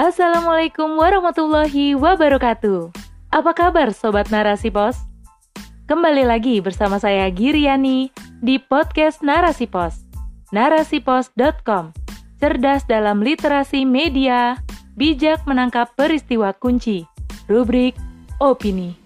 Assalamualaikum warahmatullahi wabarakatuh. Apa kabar Sobat Narasi Pos? Kembali lagi bersama saya Giriani di podcast Narasi Pos. Narasipos.com Cerdas dalam literasi media, bijak menangkap peristiwa kunci. Rubrik Opini.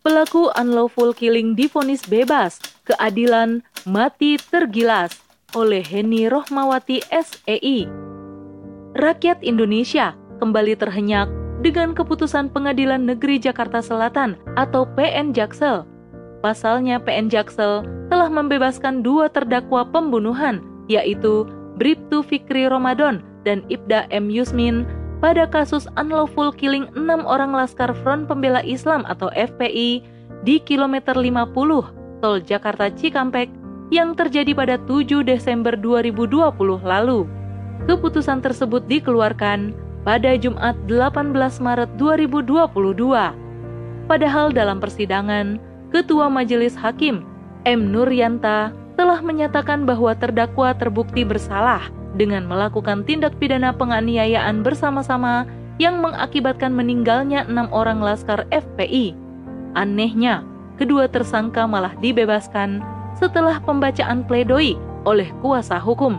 Pelaku unlawful killing difonis bebas, keadilan mati tergilas oleh Heni Rohmawati SEI rakyat Indonesia kembali terhenyak dengan keputusan Pengadilan Negeri Jakarta Selatan atau PN Jaksel. Pasalnya PN Jaksel telah membebaskan dua terdakwa pembunuhan, yaitu Bribtu Fikri Ramadan dan Ibda M. Yusmin pada kasus unlawful killing enam orang Laskar Front Pembela Islam atau FPI di kilometer 50 tol Jakarta Cikampek yang terjadi pada 7 Desember 2020 lalu. Keputusan tersebut dikeluarkan pada Jumat 18 Maret 2022. Padahal dalam persidangan, Ketua Majelis Hakim M. Nuryanta telah menyatakan bahwa terdakwa terbukti bersalah dengan melakukan tindak pidana penganiayaan bersama-sama yang mengakibatkan meninggalnya enam orang laskar FPI. Anehnya, kedua tersangka malah dibebaskan setelah pembacaan pledoi oleh kuasa hukum,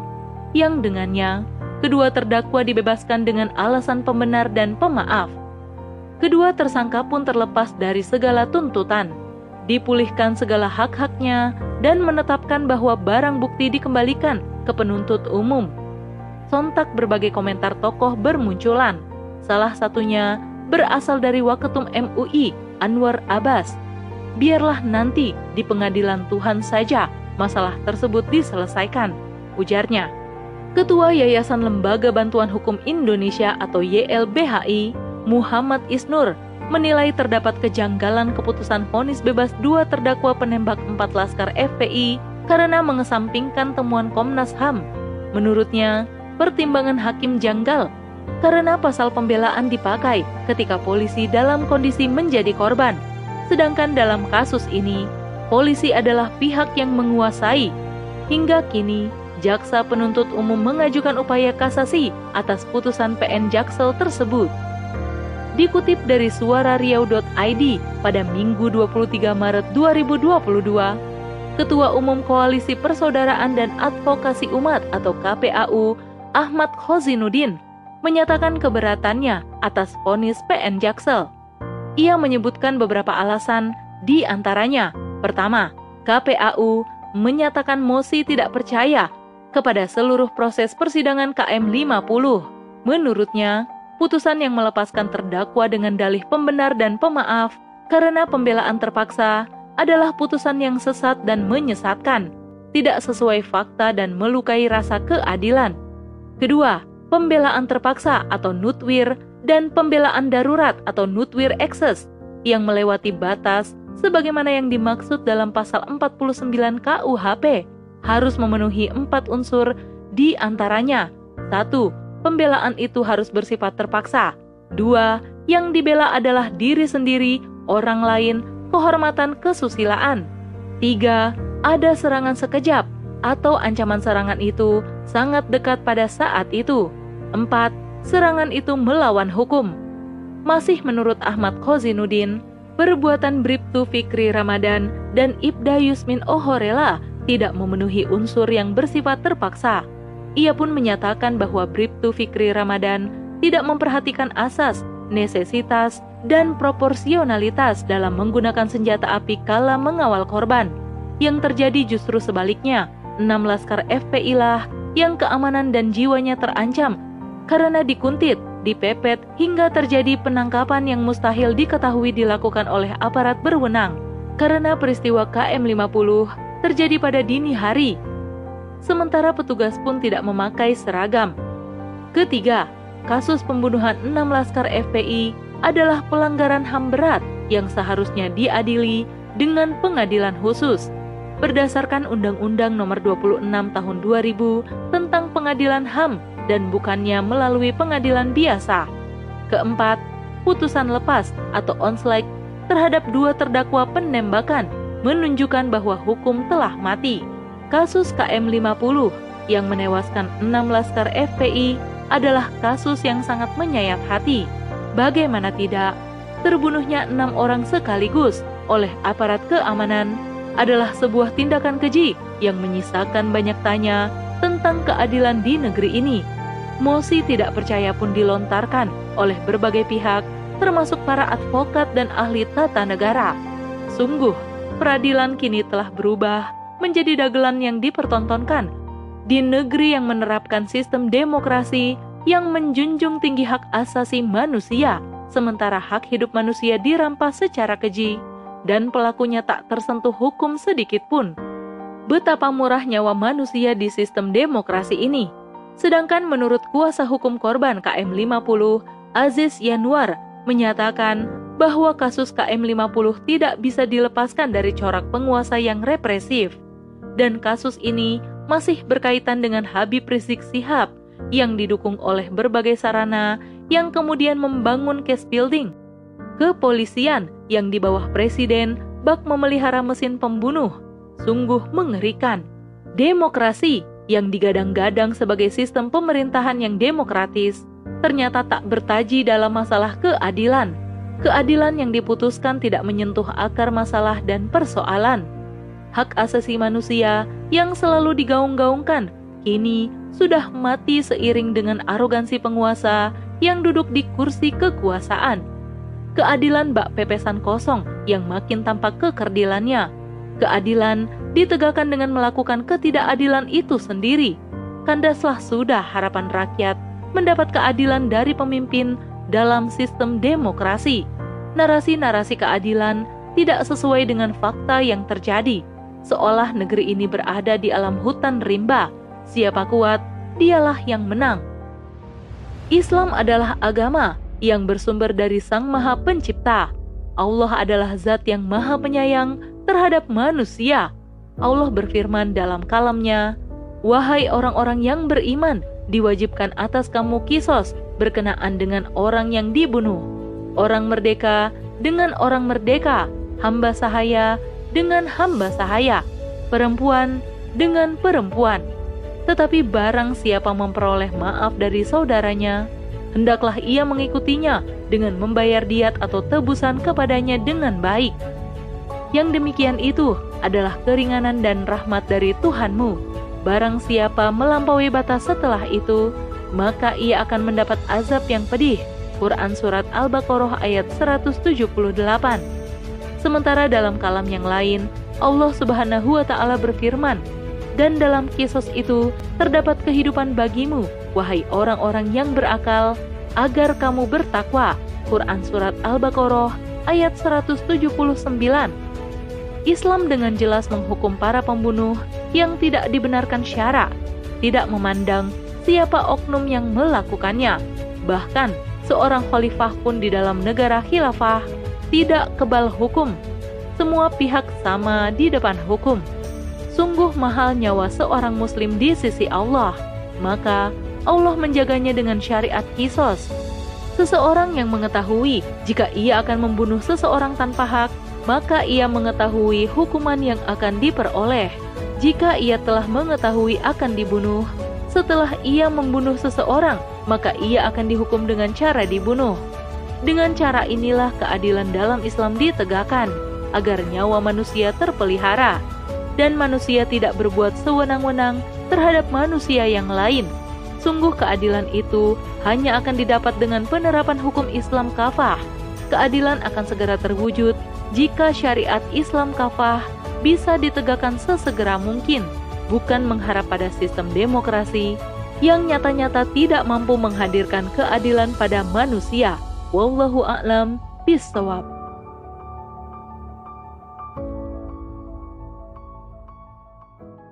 yang dengannya kedua terdakwa dibebaskan dengan alasan pembenar dan pemaaf. Kedua tersangka pun terlepas dari segala tuntutan, dipulihkan segala hak-haknya, dan menetapkan bahwa barang bukti dikembalikan ke penuntut umum. Sontak berbagai komentar tokoh bermunculan, salah satunya berasal dari Waketum MUI, Anwar Abbas. Biarlah nanti di pengadilan Tuhan saja masalah tersebut diselesaikan, ujarnya. Ketua Yayasan Lembaga Bantuan Hukum Indonesia atau YLBHI, Muhammad Isnur, menilai terdapat kejanggalan keputusan vonis bebas dua terdakwa penembak empat laskar FPI karena mengesampingkan temuan Komnas HAM. Menurutnya, pertimbangan hakim janggal karena pasal pembelaan dipakai ketika polisi dalam kondisi menjadi korban. Sedangkan dalam kasus ini, polisi adalah pihak yang menguasai. Hingga kini, jaksa penuntut umum mengajukan upaya kasasi atas putusan PN Jaksel tersebut. Dikutip dari suara riau.id pada Minggu 23 Maret 2022, Ketua Umum Koalisi Persaudaraan dan Advokasi Umat atau KPAU, Ahmad Khozinuddin, menyatakan keberatannya atas vonis PN Jaksel. Ia menyebutkan beberapa alasan, di antaranya, pertama, KPAU menyatakan mosi tidak percaya kepada seluruh proses persidangan KM 50. Menurutnya, putusan yang melepaskan terdakwa dengan dalih pembenar dan pemaaf karena pembelaan terpaksa adalah putusan yang sesat dan menyesatkan, tidak sesuai fakta dan melukai rasa keadilan. Kedua, pembelaan terpaksa atau nutwir dan pembelaan darurat atau nutwir excess yang melewati batas sebagaimana yang dimaksud dalam pasal 49 KUHP harus memenuhi empat unsur di antaranya. Satu, pembelaan itu harus bersifat terpaksa. Dua, yang dibela adalah diri sendiri, orang lain, kehormatan kesusilaan. Tiga, ada serangan sekejap atau ancaman serangan itu sangat dekat pada saat itu. Empat, serangan itu melawan hukum. Masih menurut Ahmad Khozinuddin, perbuatan Bribtu Fikri Ramadan dan Ibda Yusmin Ohorela tidak memenuhi unsur yang bersifat terpaksa. Ia pun menyatakan bahwa Bribtu Fikri Ramadan tidak memperhatikan asas, nesesitas, dan proporsionalitas dalam menggunakan senjata api kala mengawal korban. Yang terjadi justru sebaliknya, enam laskar FPI lah yang keamanan dan jiwanya terancam karena dikuntit, dipepet, hingga terjadi penangkapan yang mustahil diketahui dilakukan oleh aparat berwenang. Karena peristiwa KM50 terjadi pada dini hari, sementara petugas pun tidak memakai seragam. Ketiga, kasus pembunuhan enam laskar FPI adalah pelanggaran HAM berat yang seharusnya diadili dengan pengadilan khusus berdasarkan Undang-Undang Nomor 26 Tahun 2000 tentang Pengadilan HAM dan bukannya melalui pengadilan biasa. Keempat, putusan lepas atau onslaught terhadap dua terdakwa penembakan menunjukkan bahwa hukum telah mati. Kasus KM50 yang menewaskan enam laskar FPI adalah kasus yang sangat menyayat hati. Bagaimana tidak, terbunuhnya enam orang sekaligus oleh aparat keamanan adalah sebuah tindakan keji yang menyisakan banyak tanya tentang keadilan di negeri ini. Mosi tidak percaya pun dilontarkan oleh berbagai pihak, termasuk para advokat dan ahli tata negara. Sungguh, peradilan kini telah berubah menjadi dagelan yang dipertontonkan di negeri yang menerapkan sistem demokrasi yang menjunjung tinggi hak asasi manusia, sementara hak hidup manusia dirampas secara keji dan pelakunya tak tersentuh hukum sedikit pun betapa murah nyawa manusia di sistem demokrasi ini. Sedangkan menurut kuasa hukum korban KM50, Aziz Yanwar, menyatakan bahwa kasus KM50 tidak bisa dilepaskan dari corak penguasa yang represif. Dan kasus ini masih berkaitan dengan Habib Rizik Sihab yang didukung oleh berbagai sarana yang kemudian membangun case building. Kepolisian yang di bawah presiden bak memelihara mesin pembunuh sungguh mengerikan. Demokrasi yang digadang-gadang sebagai sistem pemerintahan yang demokratis ternyata tak bertaji dalam masalah keadilan. Keadilan yang diputuskan tidak menyentuh akar masalah dan persoalan. Hak asasi manusia yang selalu digaung-gaungkan kini sudah mati seiring dengan arogansi penguasa yang duduk di kursi kekuasaan. Keadilan bak pepesan kosong yang makin tampak kekerdilannya Keadilan ditegakkan dengan melakukan ketidakadilan itu sendiri. Kandaslah sudah harapan rakyat mendapat keadilan dari pemimpin dalam sistem demokrasi. Narasi-narasi keadilan tidak sesuai dengan fakta yang terjadi, seolah negeri ini berada di alam hutan rimba. Siapa kuat, dialah yang menang. Islam adalah agama yang bersumber dari Sang Maha Pencipta. Allah adalah zat yang maha penyayang terhadap manusia. Allah berfirman dalam kalamnya, Wahai orang-orang yang beriman, diwajibkan atas kamu kisos berkenaan dengan orang yang dibunuh. Orang merdeka dengan orang merdeka, hamba sahaya dengan hamba sahaya, perempuan dengan perempuan. Tetapi barang siapa memperoleh maaf dari saudaranya, hendaklah ia mengikutinya dengan membayar diat atau tebusan kepadanya dengan baik yang demikian itu adalah keringanan dan rahmat dari Tuhanmu. Barang siapa melampaui batas setelah itu, maka ia akan mendapat azab yang pedih. Quran Surat Al-Baqarah ayat 178 Sementara dalam kalam yang lain, Allah subhanahu wa ta'ala berfirman, Dan dalam kisos itu terdapat kehidupan bagimu, wahai orang-orang yang berakal, agar kamu bertakwa. Quran Surat Al-Baqarah ayat 179 Islam dengan jelas menghukum para pembunuh yang tidak dibenarkan syara, tidak memandang siapa oknum yang melakukannya. Bahkan, seorang khalifah pun di dalam negara khilafah tidak kebal hukum. Semua pihak sama di depan hukum. Sungguh mahal nyawa seorang muslim di sisi Allah, maka Allah menjaganya dengan syariat kisos. Seseorang yang mengetahui jika ia akan membunuh seseorang tanpa hak maka ia mengetahui hukuman yang akan diperoleh. Jika ia telah mengetahui akan dibunuh, setelah ia membunuh seseorang, maka ia akan dihukum dengan cara dibunuh. Dengan cara inilah keadilan dalam Islam ditegakkan, agar nyawa manusia terpelihara, dan manusia tidak berbuat sewenang-wenang terhadap manusia yang lain. Sungguh keadilan itu hanya akan didapat dengan penerapan hukum Islam kafah. Keadilan akan segera terwujud jika syariat Islam kafah bisa ditegakkan sesegera mungkin, bukan mengharap pada sistem demokrasi yang nyata-nyata tidak mampu menghadirkan keadilan pada manusia. Wallahu a'lam bishawab.